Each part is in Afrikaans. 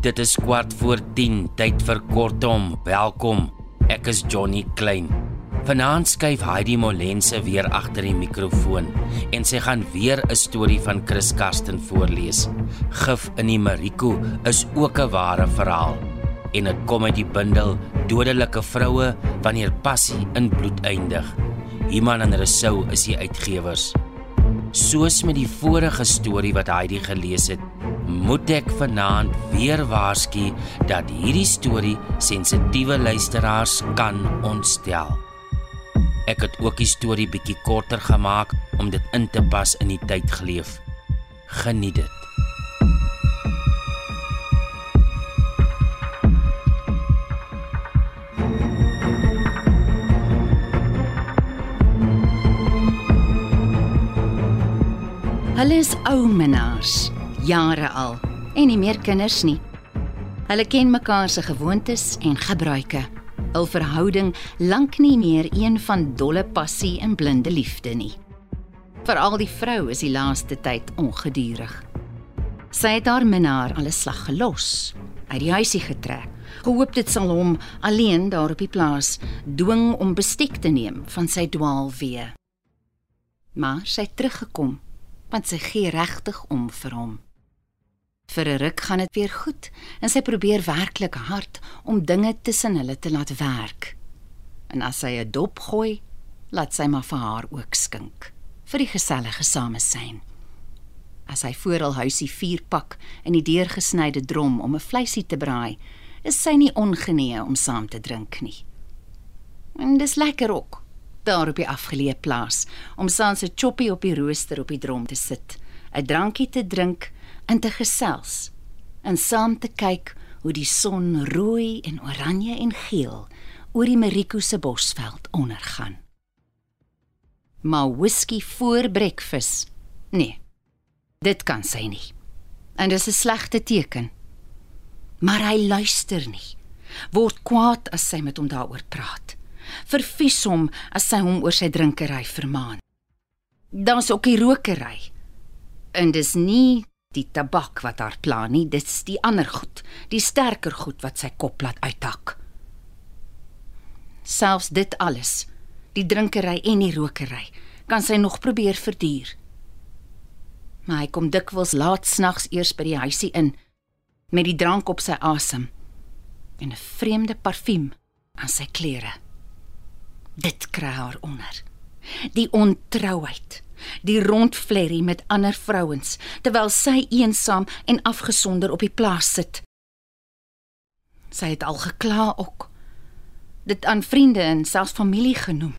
Dit is kwart voor 10, tyd vir kortom. Welkom. Ek is Johnny Klein. Vanaand skuif Heidi Molense weer agter die mikrofoon en sy gaan weer 'n storie van Chris Karsten voorlees. Gif in die Mariko is ook 'n ware verhaal en dit kom uit die bundel Dodelike vroue wanneer passie in bloed eindig. Iman en Resou is die uitgewers. Soos met die vorige storie wat Heidi gelees het, moet ek vanaand weer waarsku dat hierdie storie sensitiewe luisteraars kan ontstel. Ek het ook die storie bietjie korter gemaak om dit in te pas in die tyd geleef. Geniet dit. Is ou minnaars, jare al, en nie meer kinders nie. Hulle ken mekaar se gewoontes en gebruike. Hul verhouding lank nie meer een van dolle passie en blinde liefde nie. Veral die vrou is die laaste tyd ongedurig. Sy het haar minnaar al 'n slag gelos, uit die huisie getrek. Gehoop dit sal hom alleen daar op die plaas dwing om bestek te neem van sy dwaalwee. Maar sy het teruggekom want sy gee regtig om vir hom. Vir 'n ruk gaan dit weer goed en sy probeer werklik hard om dinge tussen hulle te laat werk. En as sy 'n dop gooi, laat sy maar vir haar ook skink vir die gesellige samesyn. As hy voor al huisie vuur pak in die deurgesnyde drom om 'n vleisie te braai, is sy nie ongenee om saam te drink nie. En dis lekker ook daar op die afgeleë plaas om saam se choppie op die rooster op die drom te sit, 'n drankie te drink en te gesels en saam te kyk hoe die son rooi en oranje en geel oor die Mariko se bosveld ondergaan. Maar whisky voor breakfast? Nee. Dit kan sy nie. En dis 'n slegte teken. Maar hy luister nie. Word kwaad as sy met hom daaroor praat vervies hom as sy hom oor sy drinkery vermaan. Dan's ook die rokery. En dis nie die tabak wat haar pla nie, dit's die ander goed, die sterker goed wat sy kop laat uithak. Selfs dit alles, die drinkery en die rokery, kan sy nog probeer verduur. Maar hy kom dikwels laat snags eers by die huisie in met die drank op sy asem en 'n vreemde parfuum aan sy klere. Dit kry haar onder. Die ontrouheid, die rondflerrie met ander vrouens terwyl sy eensaam en afgesonder op die plaas sit. Sy het al gekla ook. Dit aan vriende en selfs familie genoem.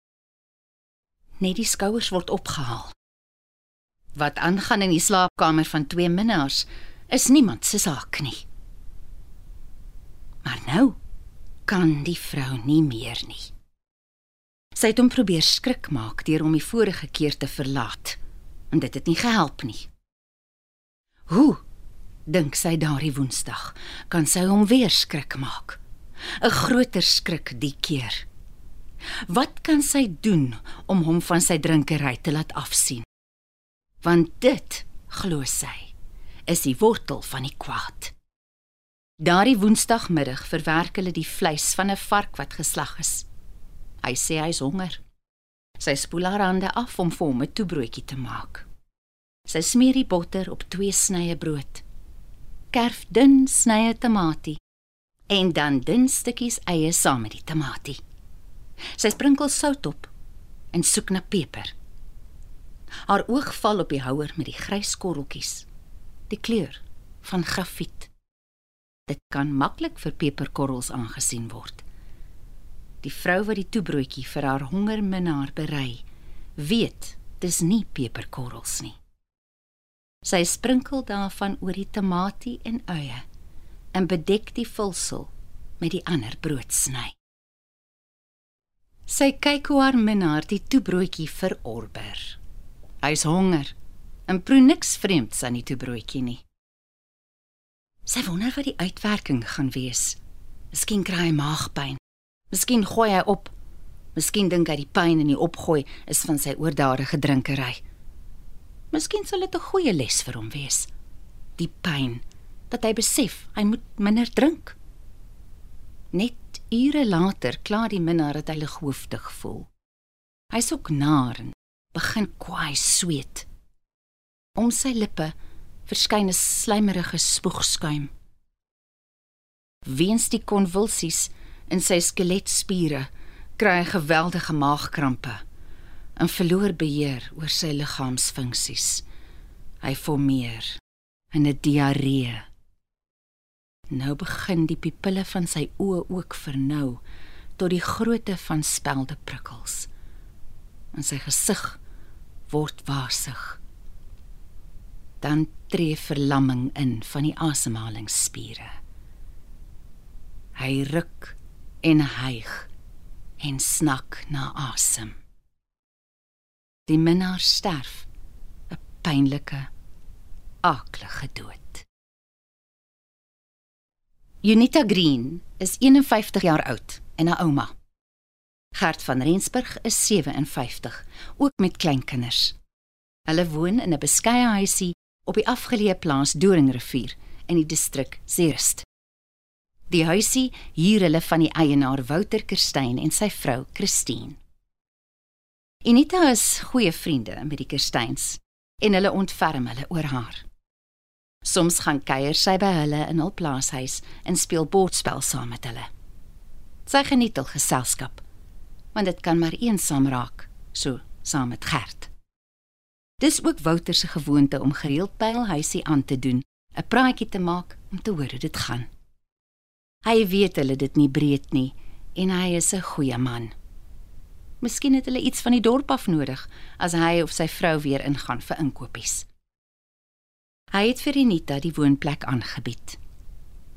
Net die skouers word opgehaal. Wat aangaan in die slaapkamer van twee minnaars is niemand se saak nie. Maar nou kan die vrou nie meer nie. Sy het hom probeer skrik maak deur hom die vorige keer te verlaat, en dit het nie gehelp nie. Hoe dink sy daardie Woensdag kan sy hom weer skrik maak? 'n Groter skrik die keer. Wat kan sy doen om hom van sy drinkery te laat afsien? Want dit, glo sy, is die wortel van die kwaad. Daardie Woensdagmiddag verwerk hulle die vleis van 'n vark wat geslag is. Hy sê hy's honger. Sy spoel haar hande af om vir hom 'n toebroodjie te maak. Sy smeer die botter op twee snye brood. Kerf dun snye tamatie en dan dun stukkies eie saam met die tamatie. Sy sprinkel sout op en soek na peper. Haar oog val op die houer met die grys korreltjies. Die kleur van grafiet. Dit kan maklik vir peperkorrels aangesien word. Die vrou wat die toebroodjie vir haar hongerminnaar berei, weet dis nie peperkorrels nie. Sy sprinkel daarvan oor die tamatie en eie en bedek die vulsel met die ander broodsny. Sy kyk hoe haar minnaar die toebroodjie verorber. Hy's honger en proe niks vreemds aan die toebroodjie nie. Sy wonder wat die uitwerking gaan wees. Miskien kry hy maagpyn. Miskien gooi hy op Miskien dink hy die pyn in die opgooi is van sy oordadige drinkery. Miskien sal dit 'n goeie les vir hom wees. Die pyn dat hy besef hy moet minder drink. Net ure later kla die minnaar dat hy lighoofdig voel. Hy soek naar en begin kwaai sweet. Om sy lippe verskyn 'n slijmerige spoegskuim. Weens die konvulsies in sy skeletspiere kry hy geweldige maagkrampe en verloor beheer oor sy liggaamsfunksies. Hy formeer in 'n diarree. Nou begin die pupille van sy oë ook vernou tot die grootte van spelde prikkels. En sy gesig word wasig. Dan tree verlamming in van die asemhalingsspiere. Hy ruk en hyg en snak na asem. Die minnaar sterf 'n pynlike aaklige dood. Unita Green is 51 jaar oud en 'n ouma. Gert van Rensburg is 57, ook met kleinkinders. Hulle woon in 'n beskeie huisie op die afgeleë plaas Doringrivier in die distrik Zeerust. Die huisie huur hulle van die eienaar Wouter Kerstyn en sy vrou Christine. Unita is goeie vriende met die Kerstyns en hulle ontferm hulle oor haar. Soms gaan kuier sy by hulle in hul plaashuis en speel bordspel saam met hulle. Sy geniet hul geselskap, want dit kan maar eensaam raak, so saam met Gert. Dis ook Wouter se gewoonte om gereeld by hul huisie aan te doen, 'n praatjie te maak om te hoor hoe dit gaan. Hy weet hulle dit nie breed nie en hy is 'n goeie man. Miskien het hulle iets van die dorp af nodig as hy of sy vrou weer ingaan vir inkopies. Hy het vir Anita die woonplek aangebied.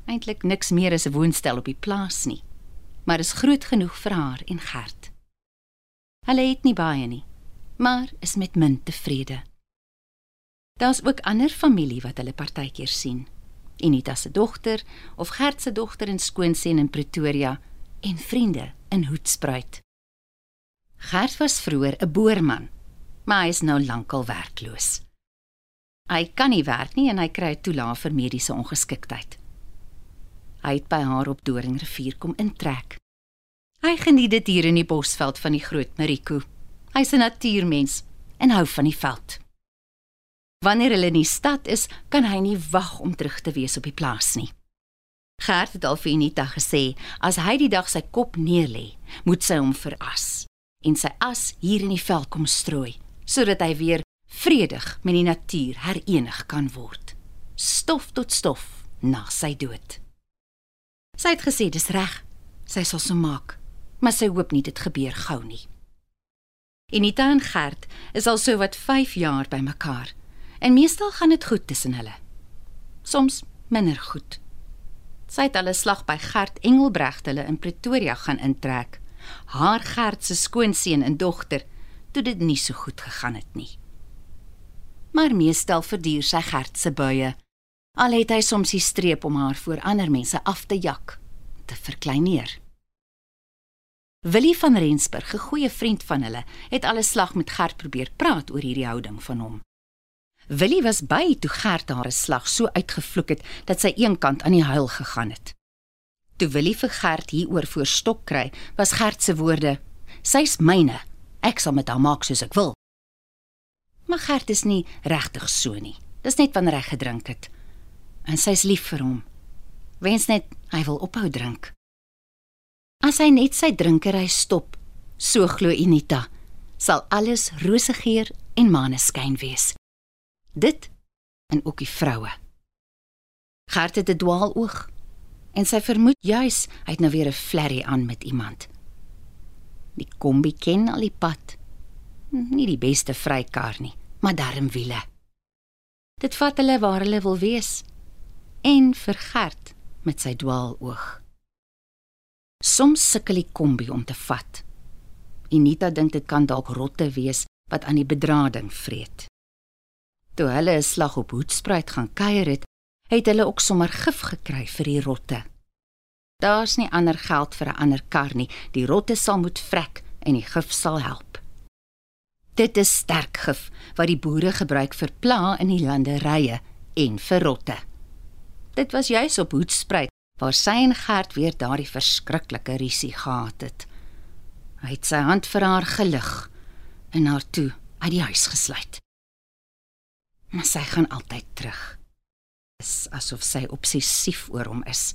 Eintlik niks meer as 'n woonstel op die plaas nie, maar is groot genoeg vir haar en Gert. Hulle het nie baie nie, maar is met min tevrede. Daar's ook ander familie wat hulle partykeer sien. Anita se dogter of Gert se dogter in skoonseun in Pretoria en vriende in Hoedspruit. Gert was vroeër 'n boerman, maar hy is nou lankal werkloos. Hy kan nie werk nie en hy kry 'n toelaag vir mediese ongeskiktheid. Hy het by haar op Doringrivier kom intrek. Hy geniet dit hier in die bosveld van die Groot Mariko. Hy's 'n natuurmens en hou van die veld. Wanneer hulle in die stad is, kan hy nie wag om terug te wees op die plaas nie. Gert het al vir Anita gesê, as hy die dag sy kop neerlê, moet sy hom veras en sy as hier in die veld kom strooi, sodat hy weer vredig met die natuur herenig kan word. Stof tot stof na sy dood. Sy het gesê dis reg. Sy sal so maak, maar sy hoop nie dit gebeur gou nie. Anita en Gert is al so wat 5 jaar by mekaar en meestal gaan dit goed tussen hulle. Soms minder goed. Sy het al 'n slag by Gert Engelbregt hulle in Pretoria gaan intrek. Haar Gert se skoonseun en dogter toe dit nie so goed gegaan het nie maar meestal verduur sy Gert se buie. Al het hy soms die streep om haar voor ander mense af te jak, te verkleineer. Willie van Rensburg, 'n goeie vriend van hulle, het alles slag met Gert probeer praat oor hierdie houding van hom. Willie was by toe Gert haar slag so uitgevloek het dat sy eenkant aan die huil gegaan het. Toe Willie vir Gert hieroor voor stok kry, was Gert se woorde: "Sy's myne. Ek sal met haar maak soos ek wil." Maar Gert is nie regtig so nie. Dis net wanneer hy gedrink het. En sy's lief vir hom. Wens net hy wil ophou drink. As hy net sy drinkery stop, so glo Unita, sal alles rosegeur en maaneskyn wees. Dit en ook die vroue. Gert het 'n dwaaloog en sy vermoed juis hy het nou weer 'n flerry aan met iemand. Die kombi ken al die pad nie die beste vrykar nie, maar darm wiele. Dit vat hulle waar hulle wil wees en vergerd met sy dwaaloog. Soms sukkel die kombi om te vat. Anita dink dit kan dalk rotte wees wat aan die bedrading vreet. Toe hulle 'n slag op Hoedspruit gaan kuier het, het hulle ook sommer gif gekry vir die rotte. Daar's nie ander geld vir 'n ander kar nie. Die rotte sal moet vrek en die gif sal help. Dit is sterk gif wat die boere gebruik vir pla in die landerye en vir rotte. Dit was juis op Hoedspruit waar sy en Gert weer daardie verskriklike risie gehad het. Hy het sy hand vir haar gelig en haar toe uit die huis gesluit. Maar sy gaan altyd terug. Dis asof sy obsessief oor hom is.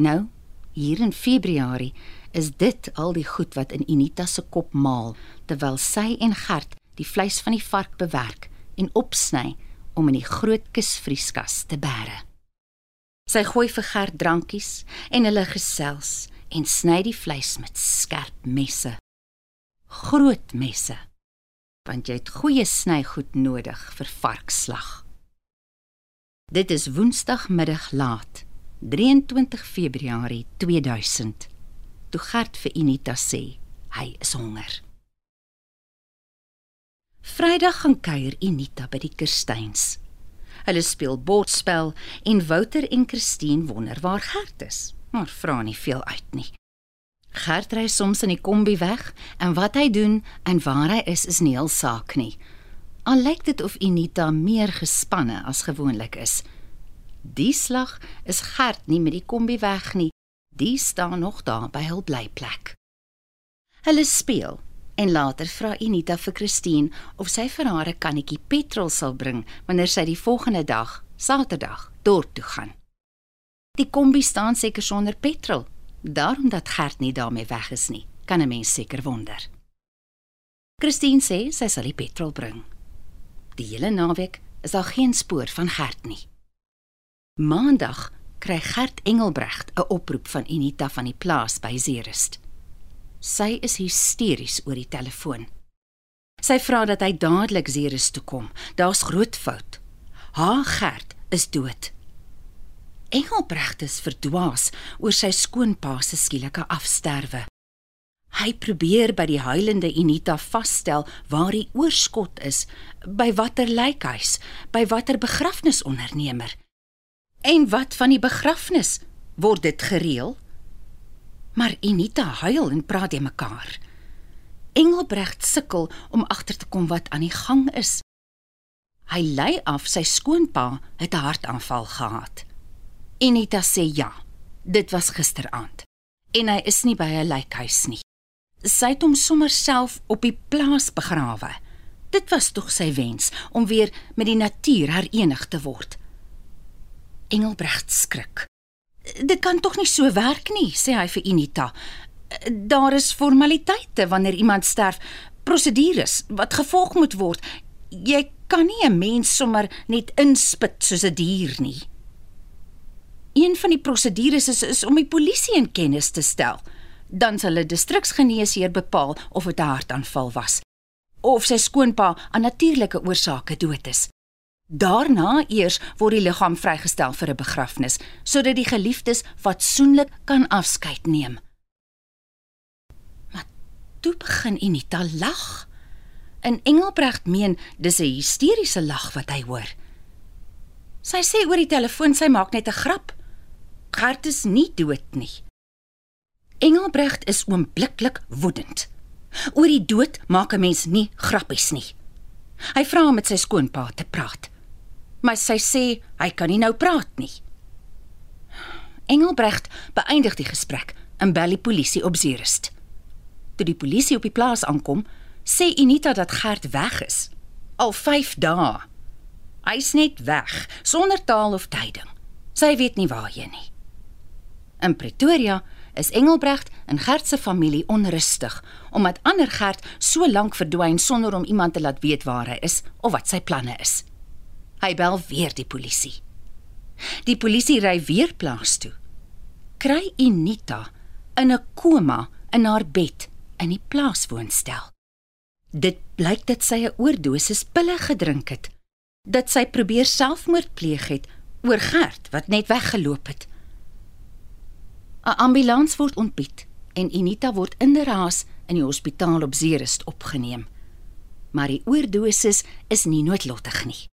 Nou, hier in Februarie, is dit al die goed wat in Unita se kop maal terwyl sy en Gert die vleis van die vark bewerk en opsny om in die groot kusvrieskas te bære. Sy gooi vir Gert drankies en hulle gesels en sny die vleis met skerp messe. Groot messe. Want jy het goeie snygoed nodig vir varkslag. Dit is Woensdagmiddag laat, 23 Februarie 2000 toe Gert vir Unita sê hy is honger. Vrydag gaan kuier Unita by die Kerstyns. Hulle speel bordspel en Wouter en Christine wonder waar Gert is, maar vra nie veel uit nie. Gert ry soms in die kombi weg en wat hy doen en waar hy is is nie heel saak nie. Al lyk dit of Unita meer gespanne as gewoonlik is. Die slag is Gert nie met die kombi weg nie die staan nog daar by hul blyplek. Hulle speel en later vra Unita vir Christine of sy vir haar 'n kannetjie petrol sal bring wanneer sy die volgende dag, Saterdag, dorp toe gaan. Die kombi staan seker sonder petrol, daarom dat Gert nie daarmee weg is nie, kan 'n mens seker wonder. Christine sê sy sal die petrol bring. Die hele naweek is daar geen spoor van Gert nie. Maandag kry Gert Engelbregt 'n oproep van Unita van die plaas by Zerust. Sy is hysteries oor die telefoon. Sy vra dat hy dadelik Zerust toe kom. Daar's groot fout. Haar Gert is dood. Engelbregt is verdwaas oor sy skoonpa se skielike afsterwe. Hy probeer by die huilende Unita vasstel waar die oorskot is, by watter lijkhuis, by watter begrafnisondernemer. En wat van die begrafnis? Word dit gereël? Maar Unita huil en praat jy mekaar. Engelbregt sukkel om agter te kom wat aan die gang is. Hy lei af sy skoonpa het 'n hartaanval gehad. Unita sê ja, dit was gisteraand. En hy is nie by 'n lijkhuis nie. Sy het hom sommer self op die plaas begrawe. Dit was tog sy wens om weer met die natuur herenig te word. Engelbregt skrik. Dit kan tog nie so werk nie, sê hy vir Unita. Daar is formaliteite wanneer iemand sterf, prosedures wat gevolg moet word. Jy kan nie 'n mens sommer net inspit soos 'n dier nie. Een van die prosedures is, is om die polisie in kennis te stel. Dan sal 'n distriksgeneesheer bepaal of dit 'n hartaanval was of sy skoonpa aan natuurlike oorsake dood is. Daarna eers word die liggaam vrygestel vir 'n begrafnis sodat die geliefdes fatsoenlik kan afskeid neem. Maar toe begin Unita lag. En Engelbregt meen dis 'n hysteriese lag wat hy hoor. Sy sê oor die telefoon sy maak net 'n grap. Gert is nie dood nie. Engelbregt is oombliklik woedend. Oor die dood maak 'n mens nie grappies nie. Hy vra om met sy skoonpa te praat maar sy sê hy kan nie nou praat nie. Engelbregt beëindig die gesprek en bel die polisie op Zerust. Toe die polisie op die plaas aankom, sê Unita dat Gert weg is. Al 5 dae. Hy's net weg, sonder taal of tyding. Sy weet nie waarheen nie. In Pretoria is Engelbregt en Gert se familie onrustig omdat ander Gert so lank verdwyn sonder om iemand te laat weet waar hy is of wat sy planne is. Hy bel weer die polisie. Die polisie ry weer plaas toe. Kry Unita in 'n koma in haar bed in die plaaswoonstel. Dit blyk dat sy 'n oordosis pille gedrink het. Dat sy probeer selfmoord pleeg het oor Gert wat net weggeloop het. 'n Ambulans word ontbied en Unita word in die raas in die hospitaal op Zeerust opgeneem. Maar die oordosis is nie noodlottig nie.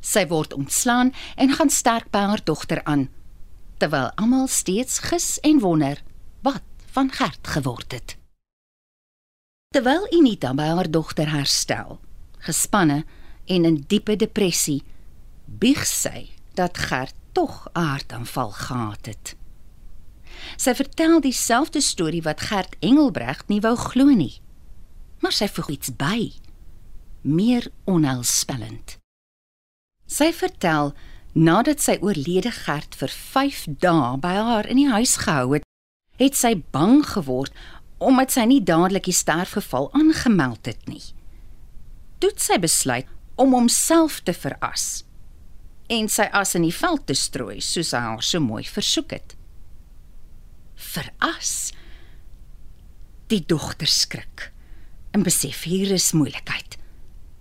Sy word ontslaan en gaan sterk by haar dogter aan, terwyl almal steeds gis en wonder wat van Gert geword het. Terwyl Unita by haar dogter herstel, gespanne en in diepe depressie, bieg sy dat Gert tog 'n hartaanval gehad het. Sy vertel dieselfde storie wat Gert Engelbregt nie wou glo nie. Maar sy voeg iets by, meer onheilspellend. Sy vertel nadat sy oorlede Gert vir 5 dae by haar in die huis gehou het, het sy bang geword omdat sy nie dadelik die sterfgeval aangemeld het nie. Toe sy besluit om homself te veras en sy as in die veld te strooi soos hy haar so mooi versoek het. Veras. Die dogter skrik en besef hier is moeilikheid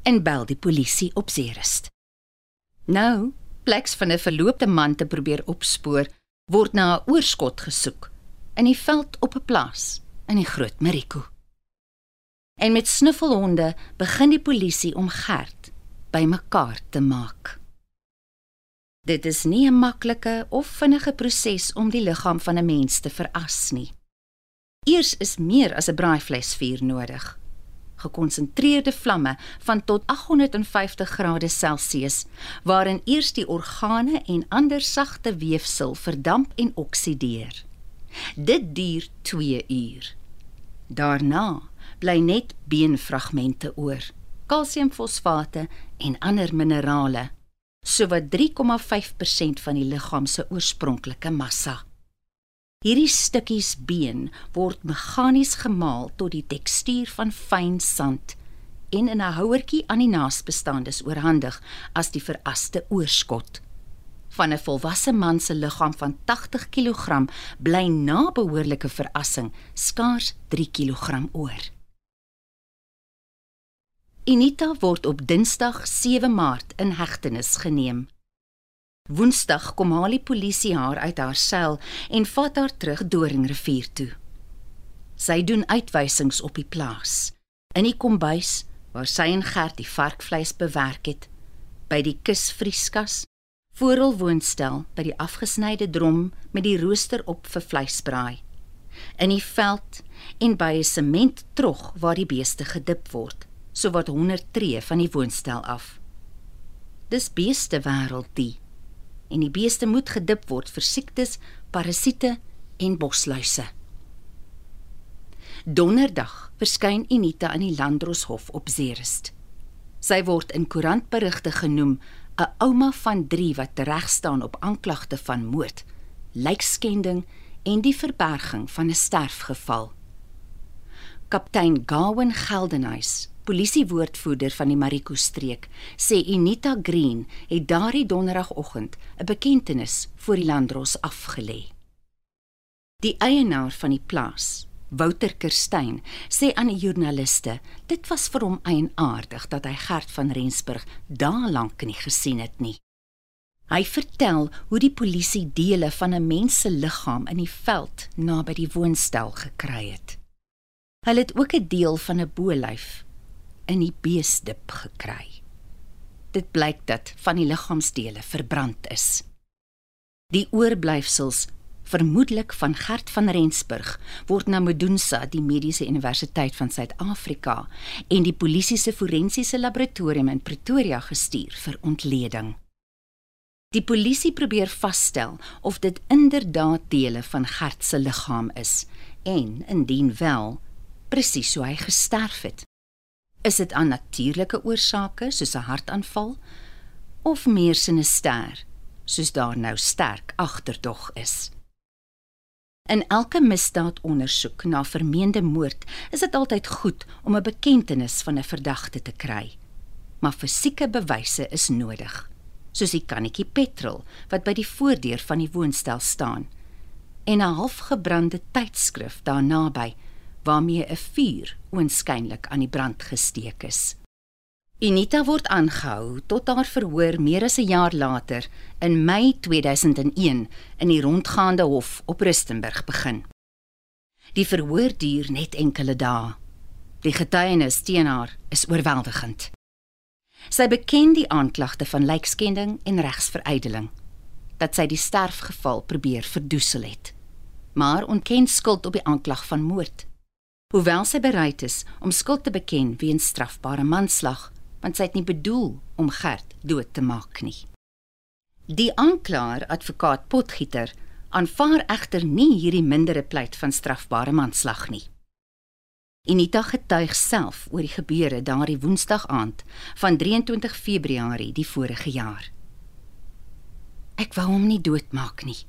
en bel die polisie op Zeerust. Nou, pleks van 'n verloopte man te probeer opspoor, word na 'n oorskot gesoek in die veld op 'n plaas in die Groot Mariko. En met snuffelhonde begin die polisie om Gert bymekaar te maak. Dit is nie 'n maklike of vinnige proses om die liggaam van 'n mens te veras nie. Eers is meer as 'n braaivleisvuur nodig. Gekonsentreerde vlamme van tot 850 grade Celsius waarin eers die organe en ander sagte weefsel verdamp en oksideer. Dit duur 2 uur. Daarna bly net beenfragmente oor, kalsiumfosfate en ander minerale sowat 3,5% van die liggaam se oorspronklike massa. Hierdie stukkies been word meganies gemaal tot die tekstuur van fyn sand en in 'n houertjie aan die naasbestaandes oorhandig as die veraste oorskot. Van 'n volwasse man se liggaam van 80 kg bly na behoorlike verassing skaars 3 kg oor. Inita word op Dinsdag 7 Maart in hegtenis geneem. Woensdag kom haal die polisie haar uit haar sel en vat haar terug Doringrivier toe. Sy doen uitwysings op die plaas, in die kombuis waar sy en Gert die varkvleis bewerk het, by die kusvrieskas, voor hul woonstel by die afgesnyde drom met die rooster op vir vleisbraai, in die veld en by 'n sementtrog waar die beeste gedip word so wat 100 tree van die woonstel af. Dis beeste wêreld die en die beeste moet gedip word vir siektes, parasiete en bosluise. Donderdag verskyn Unita in die Landdroshof op Zeerust. Sy word in koerantberigte genoem 'n ouma van 3 wat tereg staan op aanklagte van moord, lijkskending en die verberging van 'n sterfgeval. Kaptein Gawen Geldenhuys polisiewoordvoerder van die Mariko streek, sê Unita Green het daardie donderdagoggend 'n bekentenis voor die landdros afgelê. Die eienaar van die plaas, Wouter Kerstyn, sê aan die joernaliste dit was vir hom eienaardig dat hy Gert van Rensburg dae lank nie gesien het nie. Hy vertel hoe die polisie dele van 'n mens se liggaam in die veld naby die woonstel gekry het. Hulle het ook 'n deel van 'n bolyf in die beesdip gekry. Dit blyk dat van die liggaamsdele verbrand is. Die oorblyfsels, vermoedelik van Gert van Rensburg, word na Medunsa, die Mediese Universiteit van Suid-Afrika, en die polisie se forensiese laboratorium in Pretoria gestuur vir ontleding. Die polisie probeer vasstel of dit inderdaad dele van Gert se liggaam is en indien wel, presies hoe hy gesterf het. Is dit aan natuurlike oorsake soos 'n hartaanval of meer sinister soos daar nou sterk agterdog is? In elke misdaadondersoek na vermeende moord is dit altyd goed om 'n bekentenis van 'n verdagte te kry. Maar fisieke bewyse is nodig, soos die kannetjie petrol wat by die voordeur van die woonstel staan en 'n halfgebrande tydskrif daar naby waarmee 'n vuur oënskynlik aan die brand gesteek is. Unita word aangehou tot haar verhoor meer as 'n jaar later in Mei 2001 in die rondgaande hof op Rustenburg begin. Die verhoor duur net enkele dae. Die getuienis teen haar is oorweldigend. Sy beken die aanklagte van lijkskending en regsverydeling dat sy die sterfgeval probeer verdoesel het, maar ontken skuld op die aanklag van moord. Hoewel sy bereid is om skuld te beken weens strafbare manslag, want sy het nie bedoel om Gert dood te maak nie. Die aanklaer, advokaat Potgieter, aanvaar egter nie hierdie mindere pleit van strafbare manslag nie. Unita getuig self oor die gebeure daardie Woensdag aand van 23 Februarie die vorige jaar. Ek wou hom nie doodmaak nie.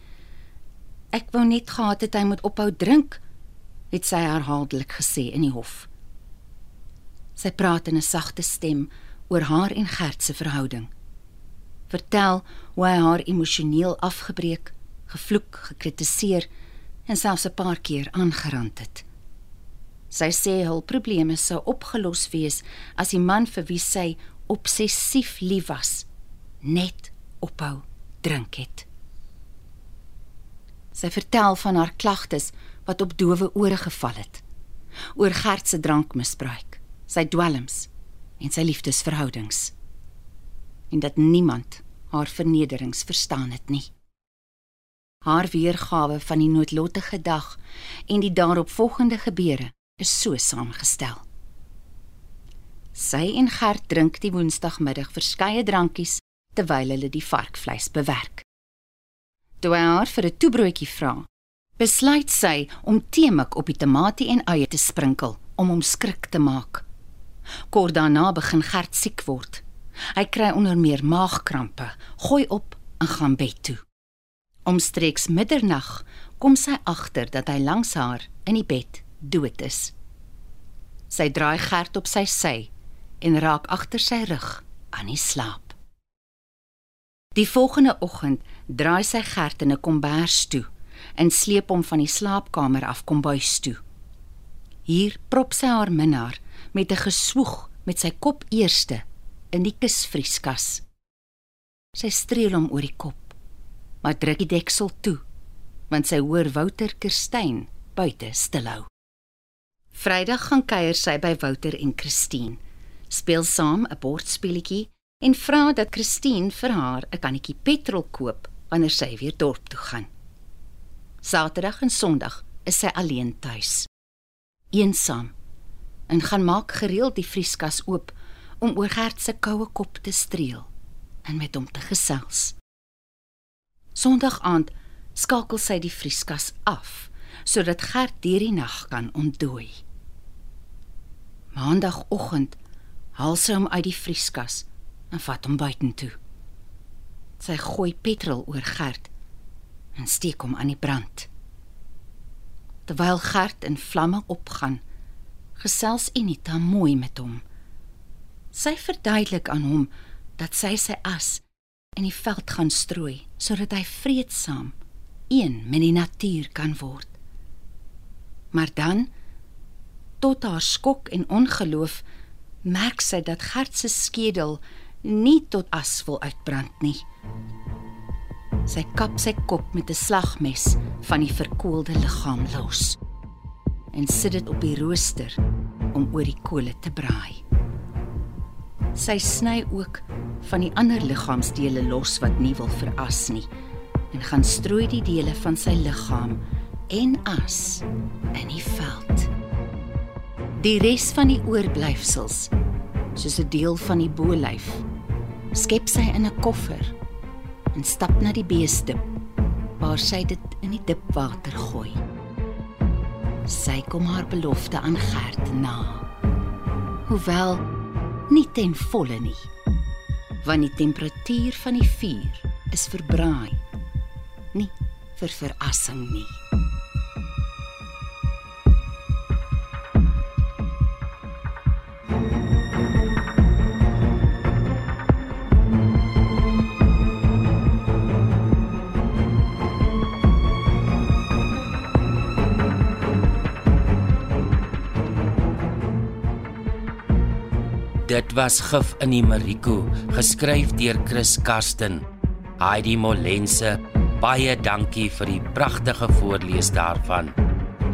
Ek wou net gehad het hy moet ophou drink, het sy herhaaldelik gesê in die hof. Sy praat in 'n sagte stem oor haar en Gert se verhouding. Vertel hoe hy haar emosioneel afgebreek, gevloek, gekritiseer en selfs 'n paar keer aangerand het. Sy sê hul probleme sou opgelos wees as die man vir wie sy obsessief lief was net ophou drink het. Sy vertel van haar klagtes wat op dowe ore geval het. Oor Gert se drankmisbruik, sy dwelms en sy liefdesverhoudings. En dat niemand haar vernederings verstaan het nie. Haar weergawe van die noodlottige dag en die daaropvolgende gebeure is so saamgestel. Sy en Gert drink die woensdagmiddag verskeie drankies terwyl hulle die varkvleis bewerk. Toe hy haar vir 'n toebroodjie vra, besluit sy om teemik op die tamatie en eie te sprinkel om hom skrik te maak. Kort daarna begin Gert siek word. Hy kry onder meer maagkrampe, gooi op en gaan bed toe. Omstreeks middernag kom sy agter dat hy langs haar in die bed dood is. Sy draai Gert op sy sy en raak agter sy rug aan die slaap. Die volgende oggend draai sy Gert in 'n kombers toe en sleep hom van die slaapkamer af kombuis toe. Hier prop sy haar minnaar met 'n geswoeg met sy kop eerste in die kusvrieskas. Sy streel hom oor die kop, maar druk die deksel toe, want sy hoor Wouter Kerstyn buite stilhou. Vrydag gaan kuier sy by Wouter en Christine, speel saam 'n bordspeletjie en vra dat Christine vir haar 'n kannetjie petrol koop wanneer sy weer dorp toe gaan. Saterdag en Sondag is sy alleen tuis. Eensaam en gaan maak gereeld die vrieskas oop om oor Gert se koue kop te streel en met hom te gesels. Sondag aand skakel sy die vrieskas af sodat Gert deur die nag kan ontdooi. Maandagoggend haal sy hom uit die vrieskas en vat hom buitentoe. Sy gooi petrol oor Gert en steek hom aan die brand. Terwyl Gert in vlamme opgaan, gesels Enita mooi met hom. Sy verduidelik aan hom dat sy sy as in die veld gaan strooi sodat hy vreedsaam een met die natuur kan word. Maar dan tot haar skok en ongeloof merk sy dat Gert se skedel nie tot as wil uitbrand nie. Sy kap sy kop met 'n slagmes van die verkoelde liggaam los en sit dit op die rooster om oor die kole te braai. Sy sny ook van die ander liggaamsdele los wat nie wil veras nie en gaan strooi die dele van sy liggaam en as in die veld. Die res van die oorblyfsels soos 'n deel van die bolyf. Skep sy in 'n koffer en stap na die beestedip waar sy dit in die dipwater gooi. Sy kom haar belofte aan Gert na. Hoewel nie ten volle nie. Want die temperatuur van die vuur is verbraai. Nie vir verrassing nie. Dit was Gif in die Mariko, geskryf deur Chris Karsten. Heidi Molense, baie dankie vir die pragtige voorlees daarvan.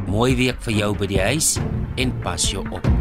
Mooi week vir jou by die huis en pas jou op.